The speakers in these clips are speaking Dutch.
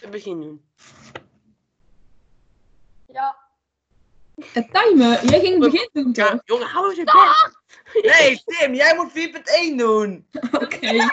Het begin doen. Ja. Het timen. Jij ging het begin doen, toch? Ja, jongen, hou eens je bek. Nee, Tim, jij moet 4.1 doen. Oké.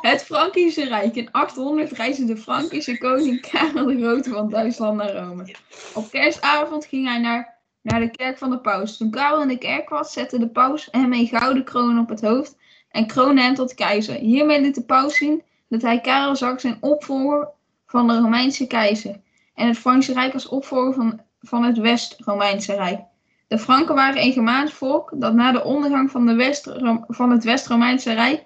Het Frankische Rijk. In 800 reisde de Frankische koning Karel de Grote van Duitsland naar Rome. Op kerstavond ging hij naar, naar de kerk van de paus. Toen Karel in de kerk was, zette de paus hem een gouden kroon op het hoofd en kroonde hem tot keizer. Hiermee liet de paus zien dat hij Karel zag zijn opvolger van de Romeinse keizer. En het Frankische Rijk als opvolger van, van het West-Romeinse Rijk. De Franken waren een Germaans volk dat na de ondergang van, de West, van het West-Romeinse Rijk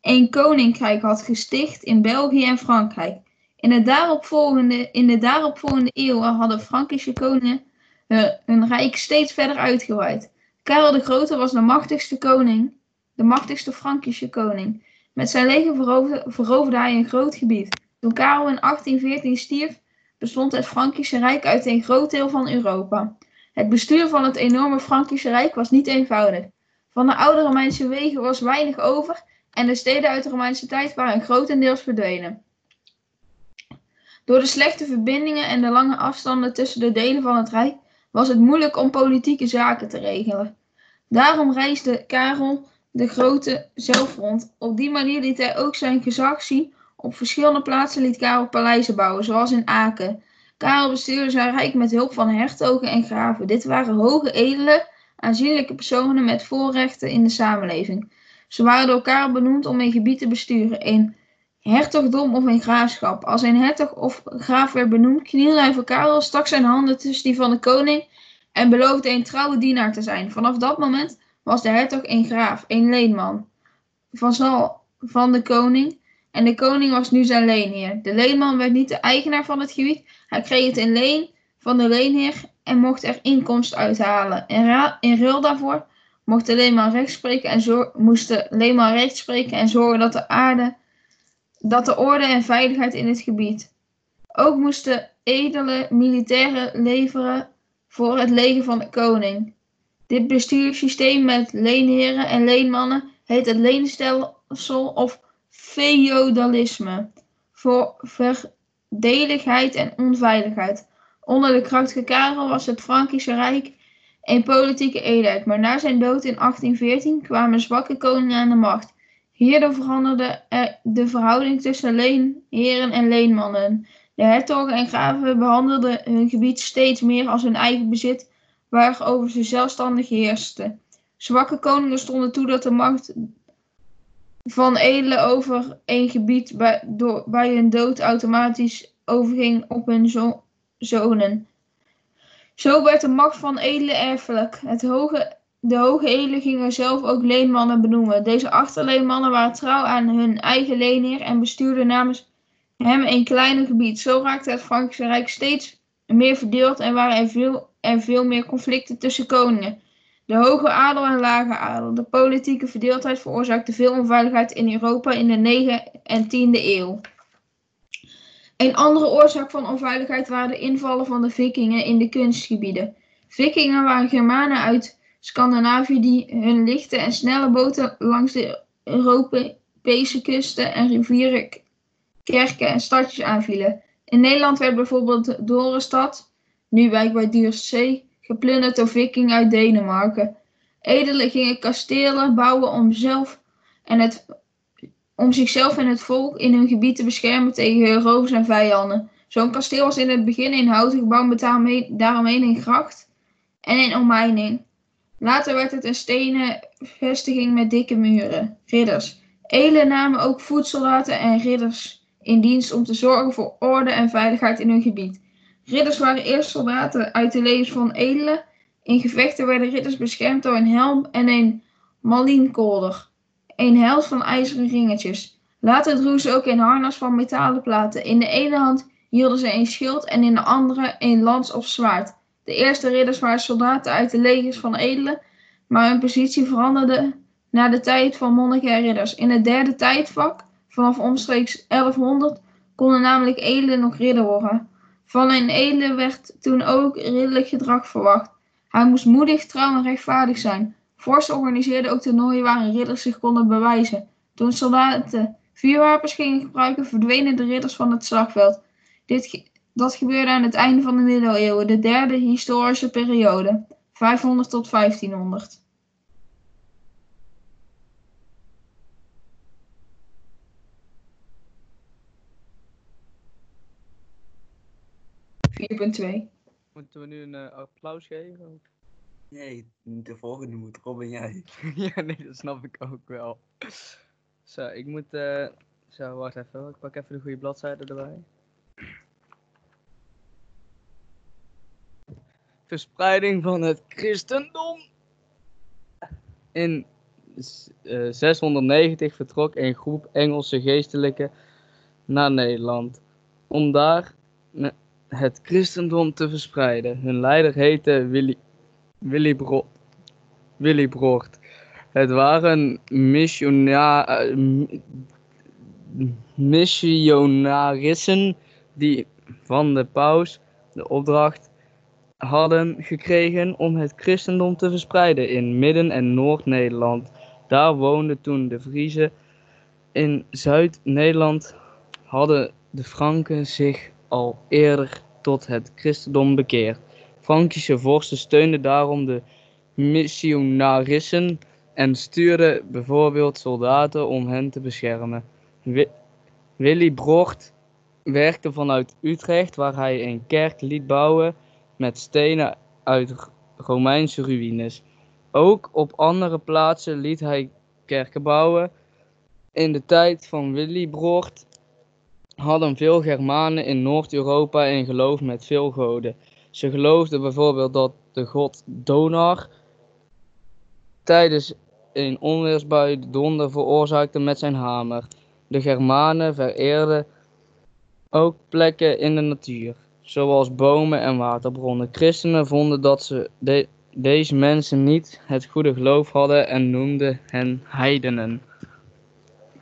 een koninkrijk had gesticht in België en Frankrijk. In de daaropvolgende, in de daaropvolgende eeuwen hadden Frankische koningen hun, rijk steeds verder uitgebreid. Karel de Grote was de machtigste koning, de machtigste Frankische koning. Met zijn leger veroverde, hij een groot gebied. Toen Karel in 1814 stierf, bestond het Frankische Rijk uit een groot deel van Europa. Het bestuur van het enorme Frankische Rijk was niet eenvoudig. Van de oude Romeinse wegen was weinig over en de steden uit de Romeinse tijd waren grotendeels verdwenen. Door de slechte verbindingen en de lange afstanden tussen de delen van het Rijk was het moeilijk om politieke zaken te regelen. Daarom reisde Karel de Grote zelf rond. Op die manier liet hij ook zijn gezag zien. Op verschillende plaatsen liet Karel paleizen bouwen, zoals in Aken. Karel bestuurde zijn rijk met hulp van hertogen en graven. Dit waren hoge edelen, aanzienlijke personen met voorrechten in de samenleving. Ze waren door Karel benoemd om een gebied te besturen, een hertogdom of een graafschap. Als een hertog of graaf werd benoemd, knielde hij voor Karel, stak zijn handen tussen die van de koning en beloofde een trouwe dienaar te zijn. Vanaf dat moment was de hertog een graaf, een leenman van, van de koning. En de koning was nu zijn leenheer. De leenman werd niet de eigenaar van het gebied. Hij kreeg het in leen van de leenheer en mocht er inkomst uithalen. In, in ruil daarvoor mocht de leenman recht spreken en moest de leenman recht spreken en zorgen dat de aarde, dat de orde en veiligheid in het gebied. Ook moesten edele militairen leveren voor het leger van de koning. Dit bestuurssysteem met leenheren en leenmannen heet het leenstelsel of feodalisme. Voor verdeligheid en onveiligheid. Onder de krachtige Karel was het Frankische Rijk een politieke eenheid, maar na zijn dood in 1814 kwamen zwakke koningen aan de macht. Hierdoor veranderde de verhouding tussen leenheren en leenmannen. De hertogen en graven behandelden hun gebied steeds meer als hun eigen bezit, waarover ze zelfstandig heersten. Zwakke koningen stonden toe dat de macht van edelen over een gebied bij, bij hun dood automatisch overging op hun zo zonen. Zo werd de macht van edelen erfelijk. Het hoge, de hoge edelen gingen zelf ook leenmannen benoemen. Deze achterleenmannen waren trouw aan hun eigen leenheer en bestuurden namens hem een kleiner gebied. Zo raakte het Frankische Rijk steeds meer verdeeld en waren er veel, er veel meer conflicten tussen koningen. De hoge adel en lage adel. De politieke verdeeldheid veroorzaakte veel onveiligheid in Europa in de 9e en 10e eeuw. Een andere oorzaak van onveiligheid waren de invallen van de vikingen in de kunstgebieden. Vikingen waren Germanen uit Scandinavië die hun lichte en snelle boten langs de Europese kusten en rivieren, kerken en stadjes aanvielen. In Nederland werd bijvoorbeeld Dorenstad, nu wijk bij Duurzee, geplunderd door vikingen uit Denemarken. Edelen gingen kastelen bouwen om, zelf en het, om zichzelf en het volk in hun gebied te beschermen tegen rovers en vijanden. Zo'n kasteel was in het begin een houten gebouw met daaromheen een gracht en een omheining. Later werd het een stenen vestiging met dikke muren. Ridders. Edelen namen ook voedsoldaten en ridders in dienst om te zorgen voor orde en veiligheid in hun gebied. Ridders waren eerst soldaten uit de levens van edelen. In gevechten werden ridders beschermd door een helm en een malienkolder. Een hels van ijzeren ringetjes. Later droegen ze ook een harnas van metalen platen. In de ene hand hielden ze een schild en in de andere een lans of zwaard. De eerste ridders waren soldaten uit de legers van edelen, maar hun positie veranderde na de tijd van monniken en ridders. In het derde tijdvak, vanaf omstreeks 1100, konden namelijk edelen nog ridder worden. Van een edele werd toen ook ridderlijk gedrag verwacht. Hij moest moedig, trouw en rechtvaardig zijn. Vorst organiseerde ook toernooien waarin ridders zich konden bewijzen. Toen soldaten vuurwapens gingen gebruiken, verdwenen de ridders van het slagveld. Dit, dat gebeurde aan het einde van de middeleeuwen, de derde historische periode, 500 tot 1500. Vier punt twee. Moeten we nu een eh, applaus geven? of? Nee, de volgende moet Robin jij. ja, nee, dat snap ik ook wel. Zo, ik moet. eh zo, wacht even. Ik pak even de goede bladzijde erbij. Verspreiding van het christendom. In s- eh, 690 vertrok een groep Engelse geestelijken naar Nederland. Om daar het christendom te verspreiden. Hun leider heette Willy, Willy. Het waren eh, missionarissen die van de paus de opdracht hadden gekregen om het christendom te verspreiden in Midden- en Noord-Nederland. Daar woonden toen de Friezen. In Zuid-Nederland hadden de Franken zich al eerder tot het christendom bekeerd. Frankische vorsten steunden daarom de missionarissen en stuurden bijvoorbeeld soldaten om hen te beschermen. Wi- Willy Brocht werkte vanuit Utrecht, waar hij een kerk liet bouwen met stenen uit Romeinse ruïnes. Ook op andere plaatsen liet hij kerken bouwen. In de tijd van Willy Brocht hadden veel Germanen in Noord-Europa een geloof met veel goden. Ze geloofden bijvoorbeeld dat de god Donar tijdens een onweersbui de donder veroorzaakte met zijn hamer. De Germanen vereerden ook plekken in de natuur, zoals bomen en waterbronnen. Christenen vonden dat ze de- deze mensen niet het goede geloof hadden en noemden hen heidenen.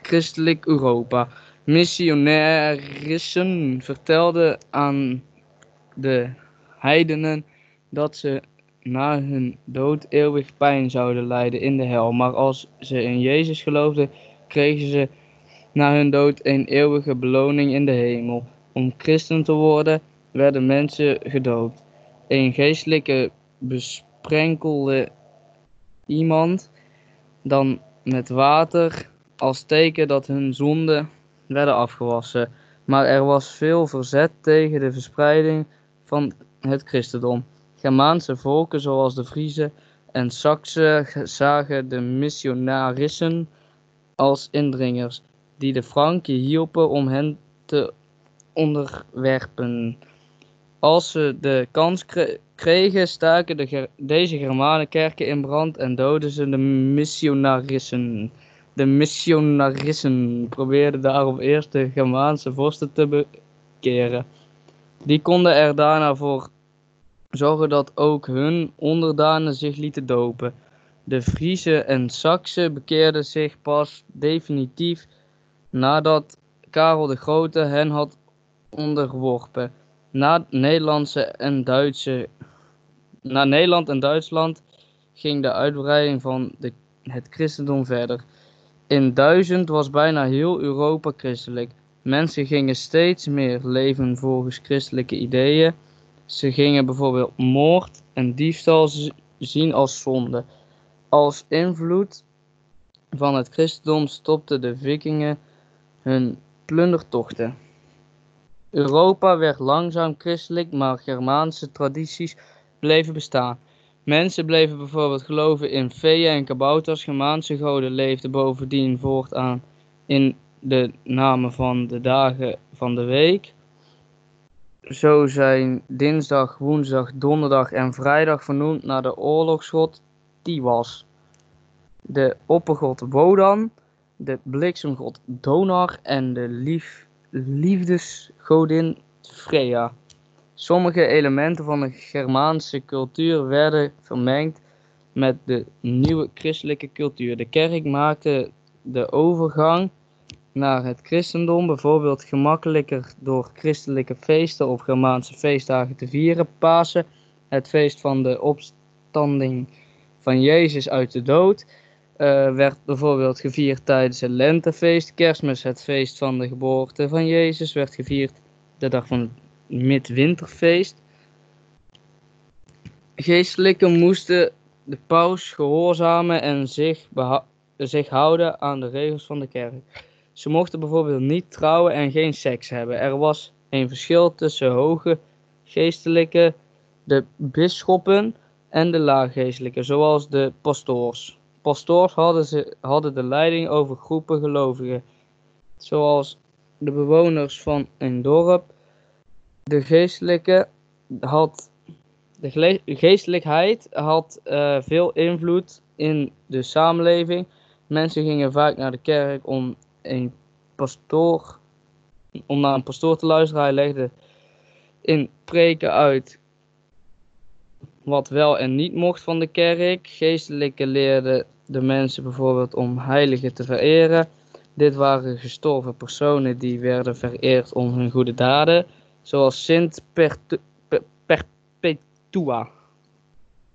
Christelijk Europa. Missionarissen vertelden aan de heidenen dat ze na hun dood eeuwig pijn zouden lijden in de hel. Maar als ze in Jezus geloofden, kregen ze na hun dood een eeuwige beloning in de hemel. Om christen te worden, werden mensen gedoopt. Een geestelijke besprenkelde iemand dan met water als teken dat hun zonden werden afgewassen. Maar er was veel verzet tegen de verspreiding van het christendom. Germaanse volken zoals de Friezen en Saksen zagen de missionarissen als indringers, die de Franken hielpen om hen te onderwerpen. Als ze de kans kre- kregen, staken de deze Germanen kerken in brand en doden ze de missionarissen. De missionarissen probeerden daarom eerst de Germaanse vorsten te bekeren. Die konden er daarna voor zorgen dat ook hun onderdanen zich lieten dopen. De Friezen en Saksen bekeerden zich pas definitief nadat Karel de Grote hen had onderworpen. Na, Nederlandse en Duitse, na Nederland en Duitsland ging de uitbreiding van de, het christendom verder. In 1000 was bijna heel Europa christelijk. Mensen gingen steeds meer leven volgens christelijke ideeën. Ze gingen bijvoorbeeld moord en diefstal zien als zonde. Als invloed van het christendom stopten de vikingen hun plundertochten. Europa werd langzaam christelijk, maar Germaanse tradities bleven bestaan. Mensen bleven bijvoorbeeld geloven in feeën en kabouters. Germaanse goden leefden bovendien voortaan in de namen van de dagen van de week. Zo zijn dinsdag, woensdag, donderdag en vrijdag vernoemd naar de oorlogsgod Tiwas, de oppergod Wodan, de bliksemgod Donar en de lief, liefdesgodin Freya. Sommige elementen van de Germaanse cultuur werden vermengd met de nieuwe christelijke cultuur. De kerk maakte de overgang naar het christendom bijvoorbeeld gemakkelijker door christelijke feesten of Germaanse feestdagen te vieren. Pasen, het feest van de opstanding van Jezus uit de dood eh, werd bijvoorbeeld gevierd tijdens het lentefeest. Kerstmis, het feest van de geboorte van Jezus, werd gevierd de dag van midwinterfeest. Geestelijken moesten de paus gehoorzamen en zich, zich houden aan de regels van de kerk. Ze mochten bijvoorbeeld niet trouwen en geen seks hebben. Er was een verschil tussen hoge geestelijke, de bisschoppen en de laaggeestelijke, zoals de pastoors. Pastoors hadden, ze, hadden de leiding over groepen gelovigen, zoals de bewoners van een dorp. De geestelijke had de geestelijkheid had eh, veel invloed in de samenleving. Mensen gingen vaak naar de kerk om een pastoor, om naar een pastoor te luisteren. Hij legde in preken uit wat wel en niet mocht van de kerk. Geestelijke leerden de mensen bijvoorbeeld om heiligen te vereren. Dit waren gestorven personen die werden vereerd om hun goede daden, zoals Sint Perpetua.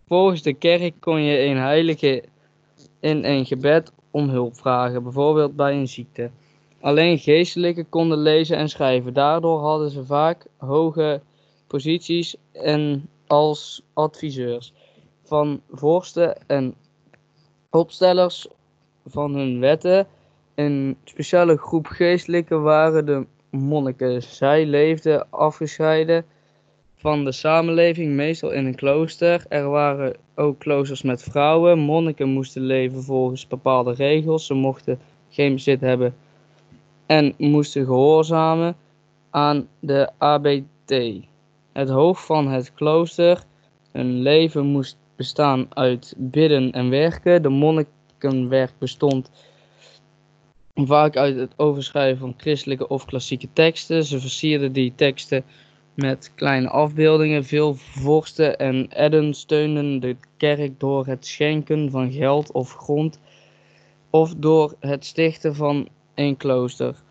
Volgens de kerk kon je een heilige in een gebed om hulp vragen, bijvoorbeeld bij een ziekte. Alleen geestelijken konden lezen en schrijven. Daardoor hadden ze vaak hoge posities en als adviseurs van vorsten en opstellers van hun wetten. Een speciale groep geestelijken waren de monniken. Zij leefden afgescheiden van de samenleving, meestal in een klooster. Er waren ook kloosters met vrouwen. Monniken moesten leven volgens bepaalde regels. Ze mochten geen bezit hebben en moesten gehoorzamen aan de ABT. Het hoofd van het klooster. Hun leven moest bestaan uit bidden en werken. De monnikenwerk bestond vaak uit het overschrijven van christelijke of klassieke teksten. Ze versierden die teksten met kleine afbeeldingen. Veel vorsten en edden steunden de kerk door het schenken van geld of grond of door het stichten van een klooster.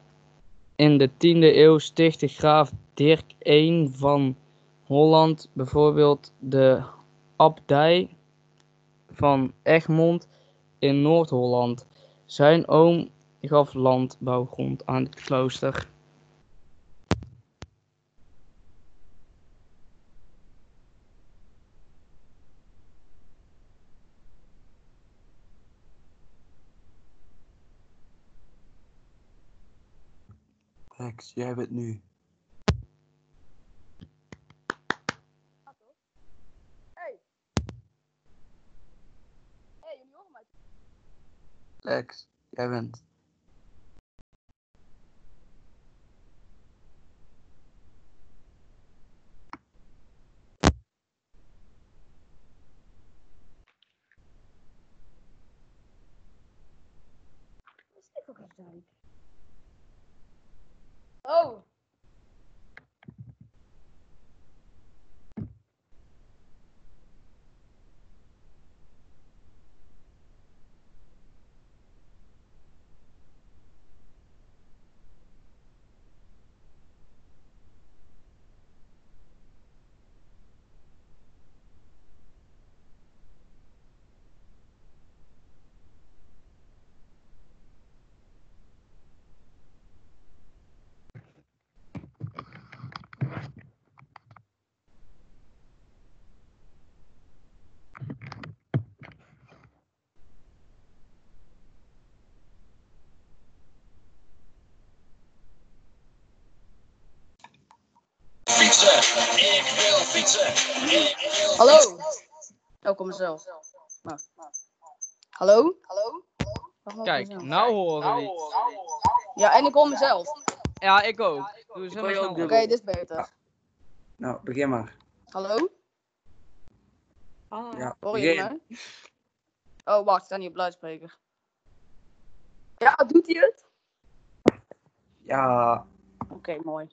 In de 10e eeuw stichtte graaf Dirk I van Holland bijvoorbeeld de abdij van Egmond in Noord-Holland. Zijn oom gaf landbouwgrond aan het klooster. Rex, jij bent nu. Lex, jij bent. Oh. Fietsen, fietsen. Hallo. Oh, kom mezelf. Nou. Hallo? Hallo? Kijk, mezelf. nou horen we iets. Ja, en ik hoor mezelf. Oké, Ja, ik ook. Doe eens helemaal snel. dubbel. dit is beter. Nou, begin maar. Hallo? Ja, Hoor je begin. mij? Oh, wacht, ik sta niet op luidspreker. Ja, doet hij het? Ja, Oké, mooi.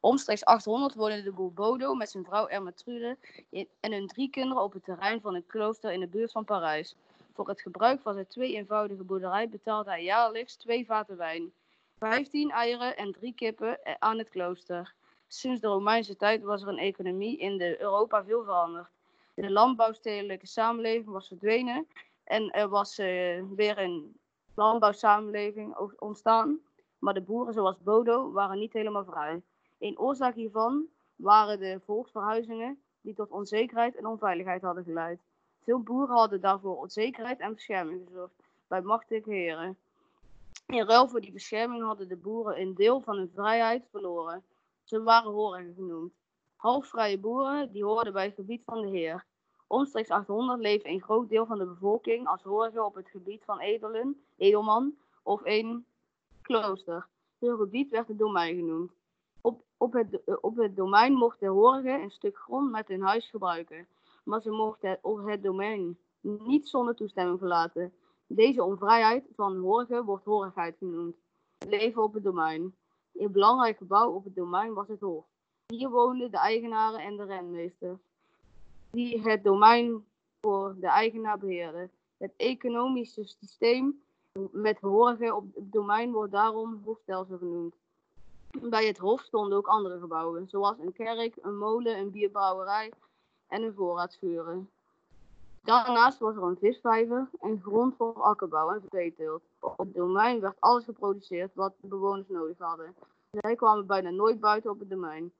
Omstreeks 800 woonde de boer Bodo met zijn vrouw Ermentrude in- en hun drie kinderen op het terrein van een klooster in de buurt van Parijs. Voor het gebruik van zijn twee eenvoudige boerderij betaalde hij jaarlijks twee vaten wijn, 15 eieren en drie kippen aan het klooster. Sinds de Romeinse tijd was er een economie in de Europa veel veranderd. De landbouwstedelijke samenleving was verdwenen En er was eh, weer een landbouwsamenleving ontstaan. Maar de boeren zoals Bodo waren niet helemaal vrij. Een oorzaak hiervan waren de volksverhuizingen die tot onzekerheid en onveiligheid hadden geleid. Veel boeren hadden daarvoor onzekerheid en bescherming gezocht bij machtige heren. In ruil voor die bescherming hadden de boeren een deel van hun vrijheid verloren. Ze waren horigen genoemd. Halfvrije boeren die hoorden bij het gebied van de heer. Omstreeks 800 leefde een groot deel van de bevolking als horige op het gebied van edelen, edelman of een klooster. Hun gebied werd het domein genoemd. Op, het, eh, op het domein mochten horigen een stuk grond met hun huis gebruiken, maar ze mochten het, op het domein niet zonder toestemming verlaten. Deze onvrijheid van horigen wordt horigheid genoemd. Leven op het domein. Een belangrijk gebouw op het domein was het hof. Hier woonden de eigenaren en de renmeester, die het domein voor de eigenaar beheerden. Het economische systeem met horigen op het domein wordt daarom hofstelsel genoemd. Bij het hof stonden ook andere gebouwen, zoals een kerk, een molen, een bierbrouwerij en een voorraadschuren. Daarnaast was er een visvijver en grond voor akkerbouw en veeteelt. Op het domein werd alles geproduceerd wat de bewoners nodig hadden. Zij kwamen bijna nooit buiten op het domein.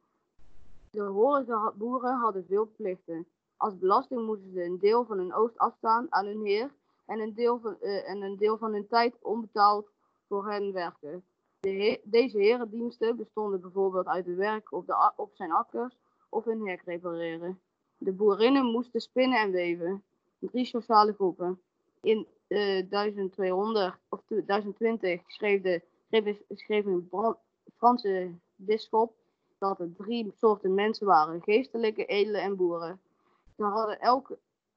De horige boeren hadden veel plichten. Als belasting moesten ze een deel van hun oogst afstaan aan hun heer en een deel van, eh, en een deel van hun tijd onbetaald voor hen werken. De deze herendiensten bestonden bijvoorbeeld uit het werk op, de, op zijn akkers of hun hek repareren. De boerinnen moesten spinnen en weven. Drie sociale groepen. In eh 1200 of 1020 schreef, de, een Franse bisschop dat er drie soorten mensen waren: geestelijke, edele en boeren. Ze hadden elk,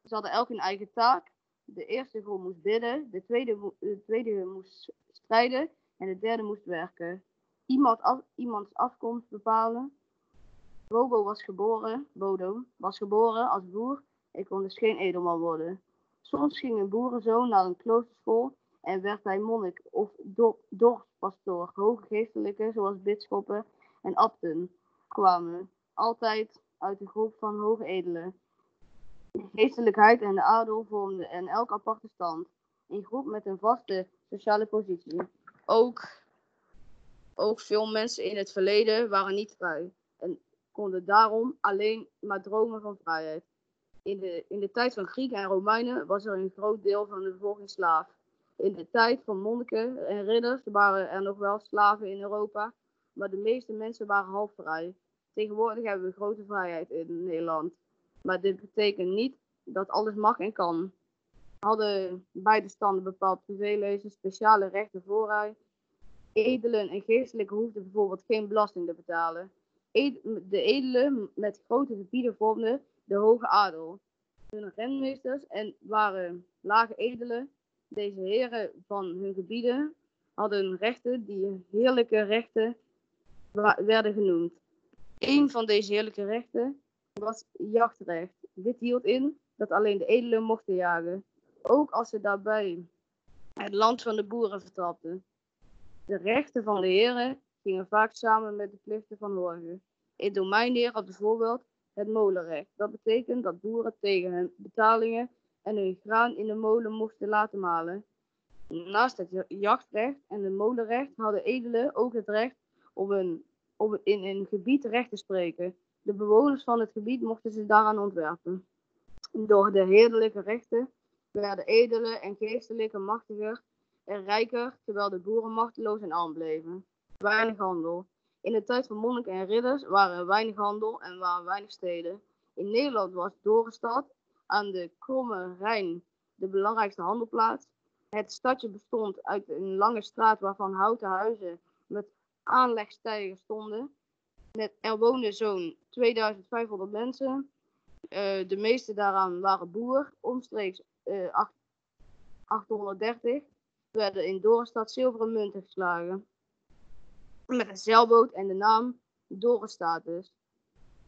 ze hadden elk een eigen taak. De eerste groep moest bidden, de tweede, de tweede moest strijden en de derde moest werken. Iemand iemands afkomst bepalen. Bobo was geboren, Bodo was geboren als boer en kon dus geen edelman worden. Soms ging een boerenzoon naar een kloosterschool en werd hij monnik of do- dorpspastoor. Hoge geestelijken zoals bisschoppen en abten kwamen altijd uit de groep van hoge edelen. De geestelijkheid en de adel vormden een elk aparte stand. Een groep met een vaste sociale positie. Ook, ook veel mensen in het verleden waren niet vrij en konden daarom alleen maar dromen van vrijheid. In de, in de tijd van Grieken en Romeinen was er een groot deel van de bevolking slaaf. In de tijd van monniken en ridders waren er nog wel slaven in Europa, maar de meeste mensen waren half vrij. Tegenwoordig hebben we grote vrijheid in Nederland. Maar dit betekent niet dat alles mag en kan. Hadden beide standen bepaald privileges, speciale rechten vooruit. Edelen en geestelijken hoefden bijvoorbeeld geen belasting te betalen. De edelen met grote gebieden vormden de hoge adel. Hun renmeesters en waren lage edelen. Deze heren van hun gebieden hadden rechten die heerlijke rechten werden genoemd. Een van deze heerlijke rechten was jachtrecht. Dit hield in dat alleen de edelen mochten jagen, ook als ze daarbij het land van de boeren vertrapten. De rechten van de heren gingen vaak samen met de plichten van horigen. Een domeinheer had bijvoorbeeld het molenrecht. Dat betekent dat boeren tegen hun betalingen en hun graan in de molen mochten laten malen. Naast het ja- jachtrecht en het molenrecht hadden edelen ook het recht om, een, om in een gebied recht te spreken. De bewoners van het gebied mochten zich daaraan ontwerpen. Door de heerlijke rechten werden edelen en geestelijken machtiger en rijker, terwijl de boeren machteloos en arm bleven. Weinig handel. In de tijd van monniken en ridders waren er weinig handel en waren weinig steden. In Nederland was Dorestad aan de Kromme Rijn de belangrijkste handelplaats. Het stadje bestond uit een lange straat waarvan houten huizen met aanlegstijgen stonden. Er woonden zo'n 2500 mensen. Eh, de meeste daaraan waren boer. Omstreeks eh, acht- 830 werden in Dorestad zilveren munten geslagen. Met een zeilboot en de naam Dorestatus.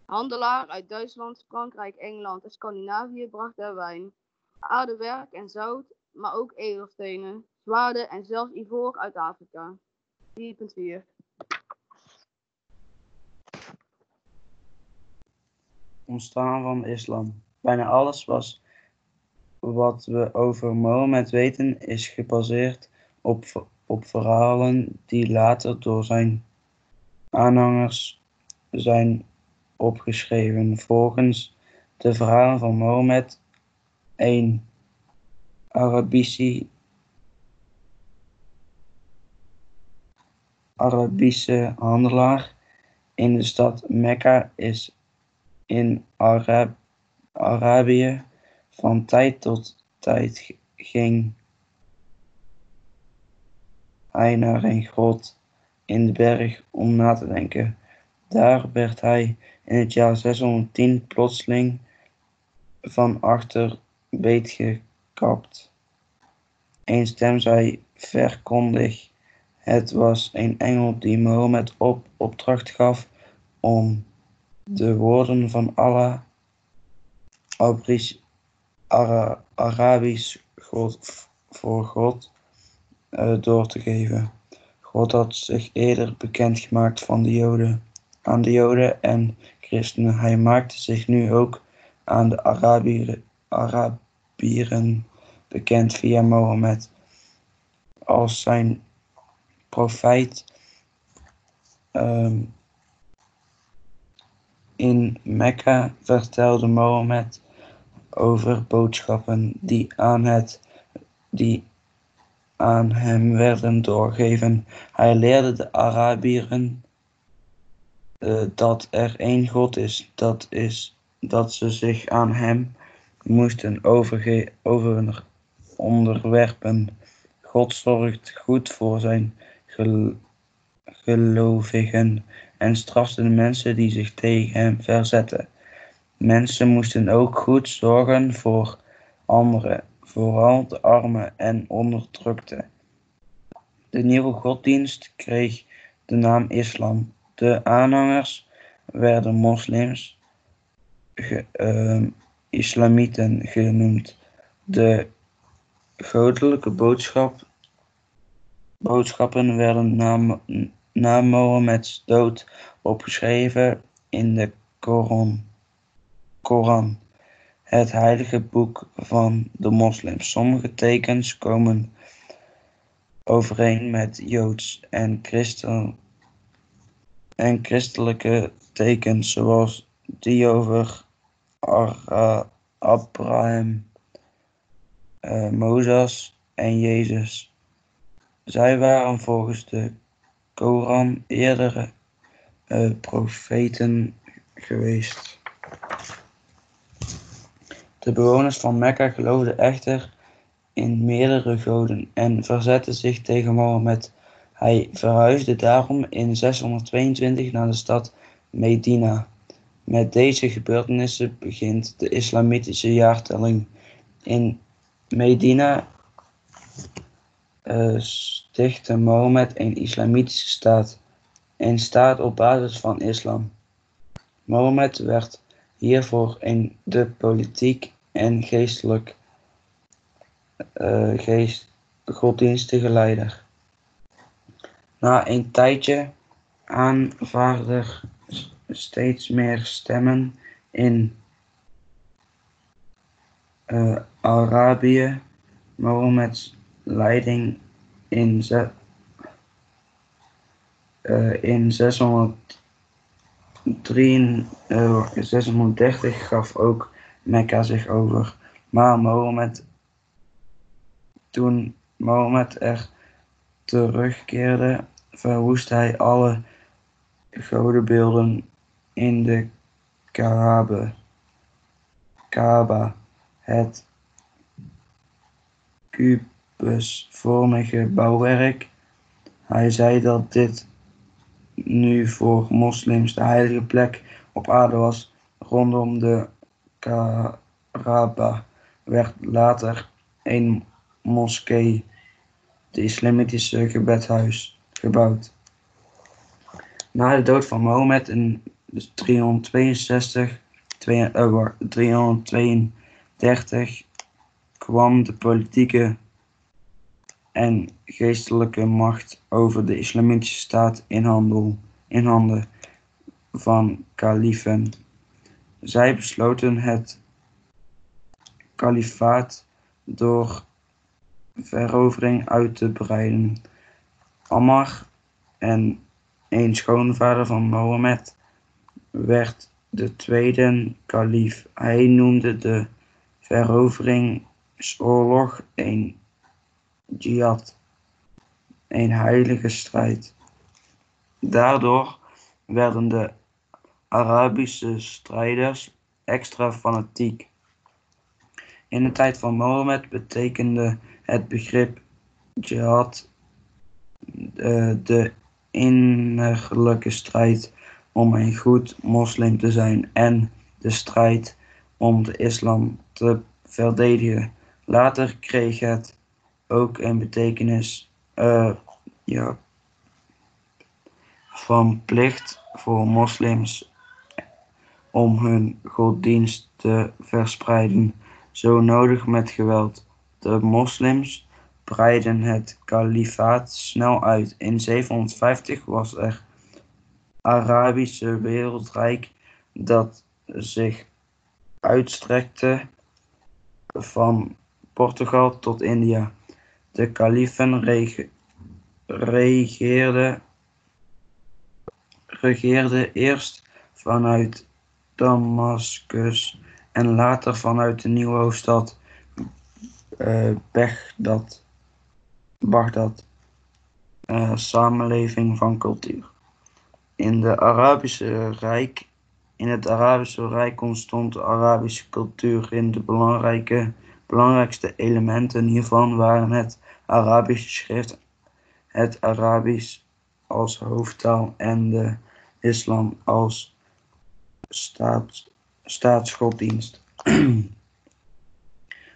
Handelaar uit Duitsland, Frankrijk, Engeland en Scandinavië brachten er wijn, aardewerk en zout, maar ook edelstenen, zwaarden en zelfs ivoor uit Afrika. 4.4 Ontstaan van de islam. Bijna alles was wat we over Mohammed weten is gebaseerd op, op verhalen die later door zijn aanhangers zijn opgeschreven. Volgens de verhalen van Mohammed, een Arabische, Arabische handelaar in de stad Mekka is in Arab, Arabië van tijd tot tijd ging hij naar een grot in de berg om na te denken. Daar werd hij in het jaar 610 plotseling van achter beetgekapt. Een stem zei verkondig. Het was een engel die Mohammed op opdracht gaf om de woorden van Allah Abris- Ara- Arabisch voor God eh, door te geven. God had zich eerder bekendgemaakt van de Joden, aan de Joden en christenen. Hij maakte zich nu ook aan de Arabieren, Arabieren bekend via Mohammed als zijn profijt. Ehm, in Mekka vertelde Mohammed over boodschappen die aan, het, die aan hem werden doorgegeven. Hij leerde de Arabieren eh, dat er één God is, dat is dat ze zich aan hem moesten overge over onderwerpen. God zorgt goed voor zijn gel gelovigen en strafte de mensen die zich tegen hem verzetten. Mensen moesten ook goed zorgen voor anderen, vooral de armen en onderdrukten. De nieuwe godsdienst kreeg de naam islam. De aanhangers werden moslims, ehm, islamieten genoemd. De goddelijke boodschap, boodschappen werden na, na Mohammeds dood opgeschreven in de Koran. Koran, het heilige boek van de moslims. Sommige tekens komen overeen met Joods en, christen, en christelijke tekens, zoals die over Abraham, eh, Mozes en Jezus. Zij waren volgens de Koran eerdere eh, profeten geweest. De bewoners van Mekka geloofden echter in meerdere goden en verzetten zich tegen Mohammed. Hij verhuisde daarom in 622 naar de stad Medina. Met deze gebeurtenissen begint de islamitische jaartelling. In Medina uh, stichtte Mohammed een islamitische staat, een staat op basis van islam. Mohammed werd hiervoor in de politiek en geestelijk uh, geest, godsdienstige leider. Na een tijdje aanvaarde steeds meer stemmen in uh, Arabië Mohammeds leiding in, ze, uh, in 603, 630 gaf ook Mekka zich over. Maar Mohammed, toen Mohammed er terugkeerde, verwoest hij alle godenbeelden in de Kaaba. Kaaba, het kubusvormige bouwwerk. Hij zei dat dit nu voor moslims de heilige plek op aarde was. Rondom de Kaaba werd later een moskee, de islamitische gebedhuis, gebouwd. Na de dood van Mohammed in 362, 332 kwam de politieke en geestelijke macht over de islamitische staat in, in handen van kalifen. Zij besloten het kalifaat door verovering uit te breiden. Ammar en een schoonvader van Mohammed werd de tweede kalief. Hij noemde de veroveringsoorlog een jihad, een heilige strijd. Daardoor werden de Arabische strijders extra fanatiek. In de tijd van Mohammed betekende het begrip jihad uh, de innerlijke strijd om een goed moslim te zijn en de strijd om de islam te verdedigen. Later kreeg het ook een betekenis uh, ja, van plicht voor moslims om hun godsdienst te verspreiden, zo nodig met geweld. De moslims breidden het kalifaat snel uit. In 750 was er Arabische wereldrijk dat zich uitstrekte van Portugal tot India. De kalifen rege regeerden regeerde eerst vanuit Damascus en later vanuit de nieuwe hoofdstad uh. Baghdad. Uh, samenleving van cultuur. In, de Arabische Rijk, in het Arabische Rijk ontstond de Arabische cultuur. In de belangrijke, belangrijkste elementen hiervan waren het Arabische schrift, het Arabisch als hoofdtaal en de islam als staats, staatsgodsdienst.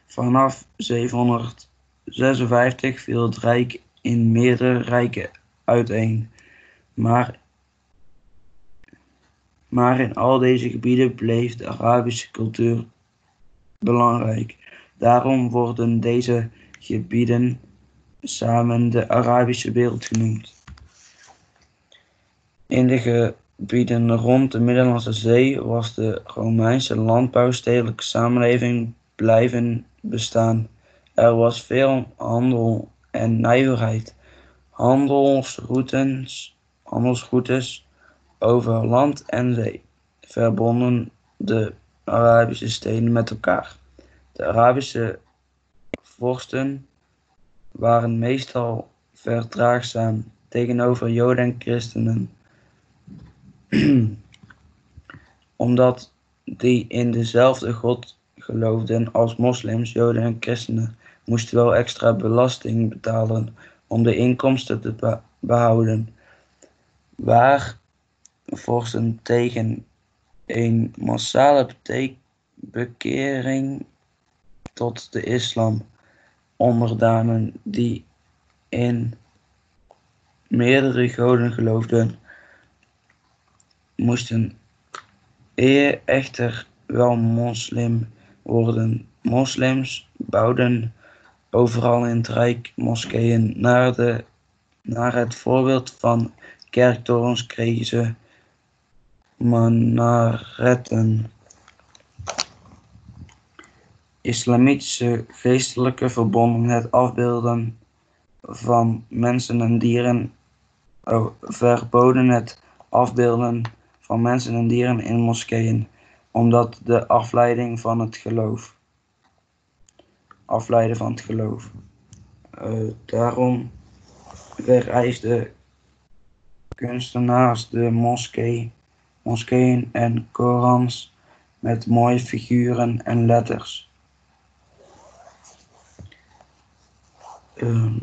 Vanaf 756 viel het rijk in meerdere rijken uiteen, maar, maar in al deze gebieden bleef de Arabische cultuur belangrijk. Daarom worden deze gebieden samen de Arabische wereld genoemd. In de gebieden rond de Middellandse Zee was de Romeinse landbouwstedelijke samenleving blijven bestaan. Er was veel handel en nijverheid. Handelsroutes, handelsroutes over land en zee verbonden de Arabische steden met elkaar. De Arabische vorsten waren meestal verdraagzaam tegenover Joden en christenen omdat die in dezelfde God geloofden als moslims, joden en christenen, moesten wel extra belasting betalen om de inkomsten te behouden. Waar vorsten tegen een massale bekering tot de islam, onderdanen die in meerdere goden geloofden, moesten eer echter wel moslim worden. Moslims bouwden overal in het Rijk moskeeën. Naar, de, naar het voorbeeld van kerktorens kregen ze minaretten. Islamitische geestelijke verbonden het afbeelden van mensen en dieren, oh, verboden het afbeelden van mensen en dieren in moskeeën, omdat de afleiding van het geloof. Afleiden van het geloof. Uh, daarom vereisten kunstenaars de moskee, moskeeën en Korans met mooie figuren en letters. Uh,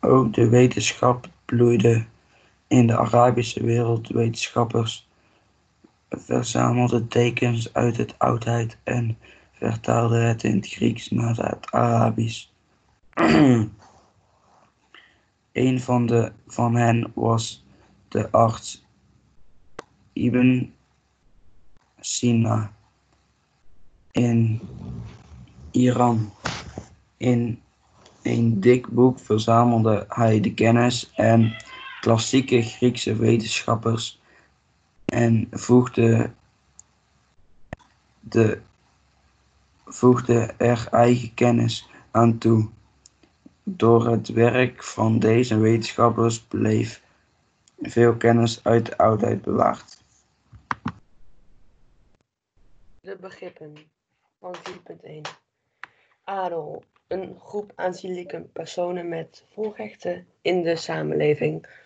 ook de wetenschap bloeide in de Arabische wereld wetenschappers verzamelden tekens uit het oudheid en vertaalden het in het Grieks naar het Arabisch. Een van, de, van hen was de arts Ibn Sina in Iran. In een dik boek verzamelde hij de kennis en klassieke Griekse wetenschappers en voegde de voegde er eigen kennis aan toe. Door het werk van deze wetenschappers bleef veel kennis uit de oudheid bewaard. De begrippen van 4.1. Adel, een groep aanzienlijke personen met voorrechten in de samenleving.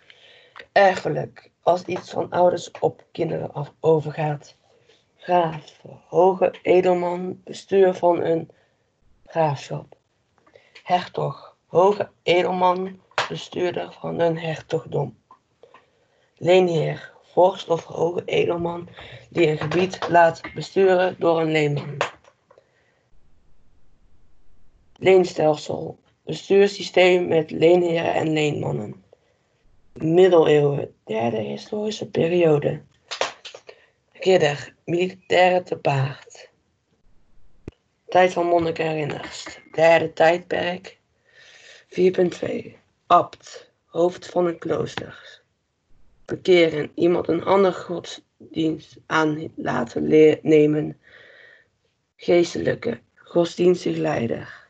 Erfelijk, als iets van ouders op kinderen af overgaat. Graaf, hoge edelman, bestuur van een graafschap. Hertog, hoge edelman, bestuurder van een hertogdom. Leenheer, vorst of hoge edelman die een gebied laat besturen door een leenman. Leenstelsel, bestuurssysteem met leenheren en leenmannen. Middeleeuwen, derde historische periode. Ridder, militaire te paard. Tijd van monniken herinners, derde tijdperk. 4.2. Abt, hoofd van een klooster. Bekeren, iemand een andere godsdienst aan laten nemen. Geestelijke, godsdienstig leider.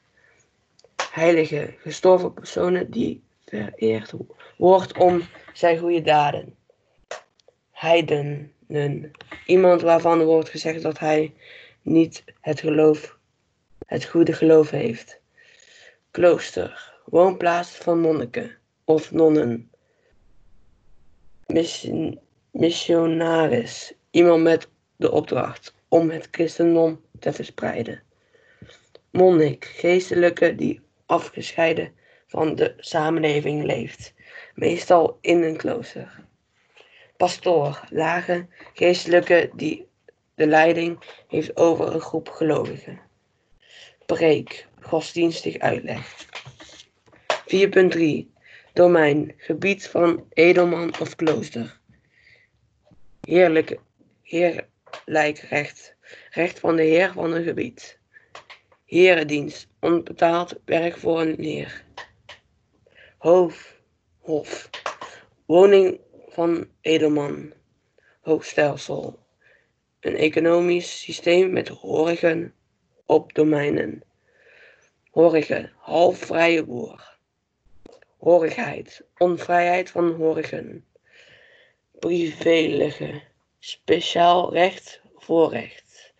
Heilige, gestorven personen die vereerd wordt om zijn goede daden. Heidenen, iemand waarvan wordt gezegd dat hij niet het geloof, het goede geloof heeft. Klooster, woonplaats van monniken of nonnen. Mission, missionaris, iemand met de opdracht om het christendom te verspreiden. Monnik, geestelijke die afgescheiden van de samenleving leeft, meestal in een klooster. Pastoor, lage geestelijke die de leiding heeft over een groep gelovigen. Preek, godsdienstig uitleg. 4.3 Domein, gebied van edelman of klooster. Heerlijke, heerlijk recht, recht van de heer van een gebied. Herendienst, onbetaald werk voor een heer. Hoof, hof, woning van edelman. Hoogstelsel, een economisch systeem met horigen op domeinen. Horige, halfvrije boer. Horigheid, onvrijheid van horigen. Privilegie, speciaal recht, voorrecht.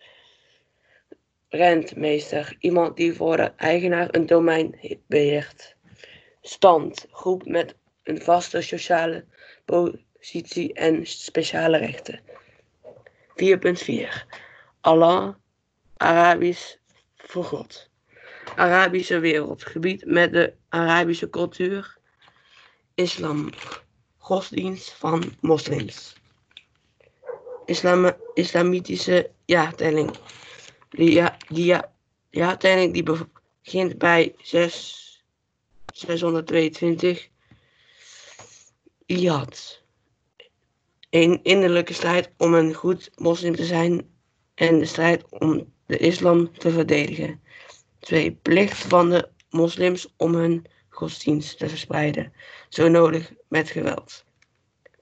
Rentmeester, iemand die voor de eigenaar een domein beheert. Stand, groep met een vaste sociale positie en speciale rechten. 4.4 Allah, Arabisch voor God. Arabische wereld, gebied met de Arabische cultuur, islam, godsdienst van moslims. Islam, islamitische jaartelling. De ja, die ja, jaartelling die begint bij 6, 622 Iyad. Een innerlijke strijd om een goed moslim te zijn en de strijd om de islam te verdedigen. 2. Plicht van de moslims om hun godsdienst te verspreiden, zo nodig met geweld.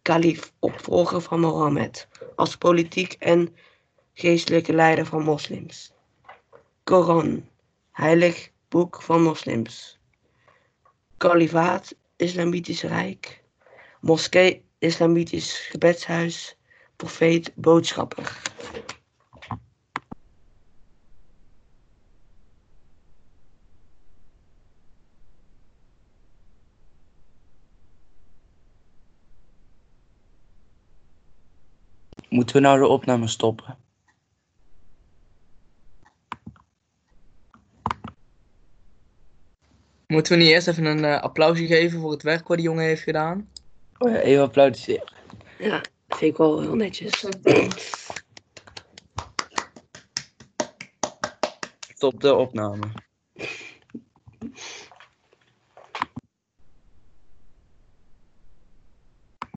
Kalif, opvolger van Mohammed, als politiek en geestelijke leider van moslims. Koran, heilig boek van moslims. Kalifaat, Islamitisch Rijk. Moskee, Islamitisch gebedshuis. Profeet, boodschapper. Moeten we nou de opname stoppen? Moeten we niet eerst even een eh, applausje geven voor het werk wat die jongen heeft gedaan? Oh even applaudisseren. Ja, vind ik wel heel netjes. Stop de opname.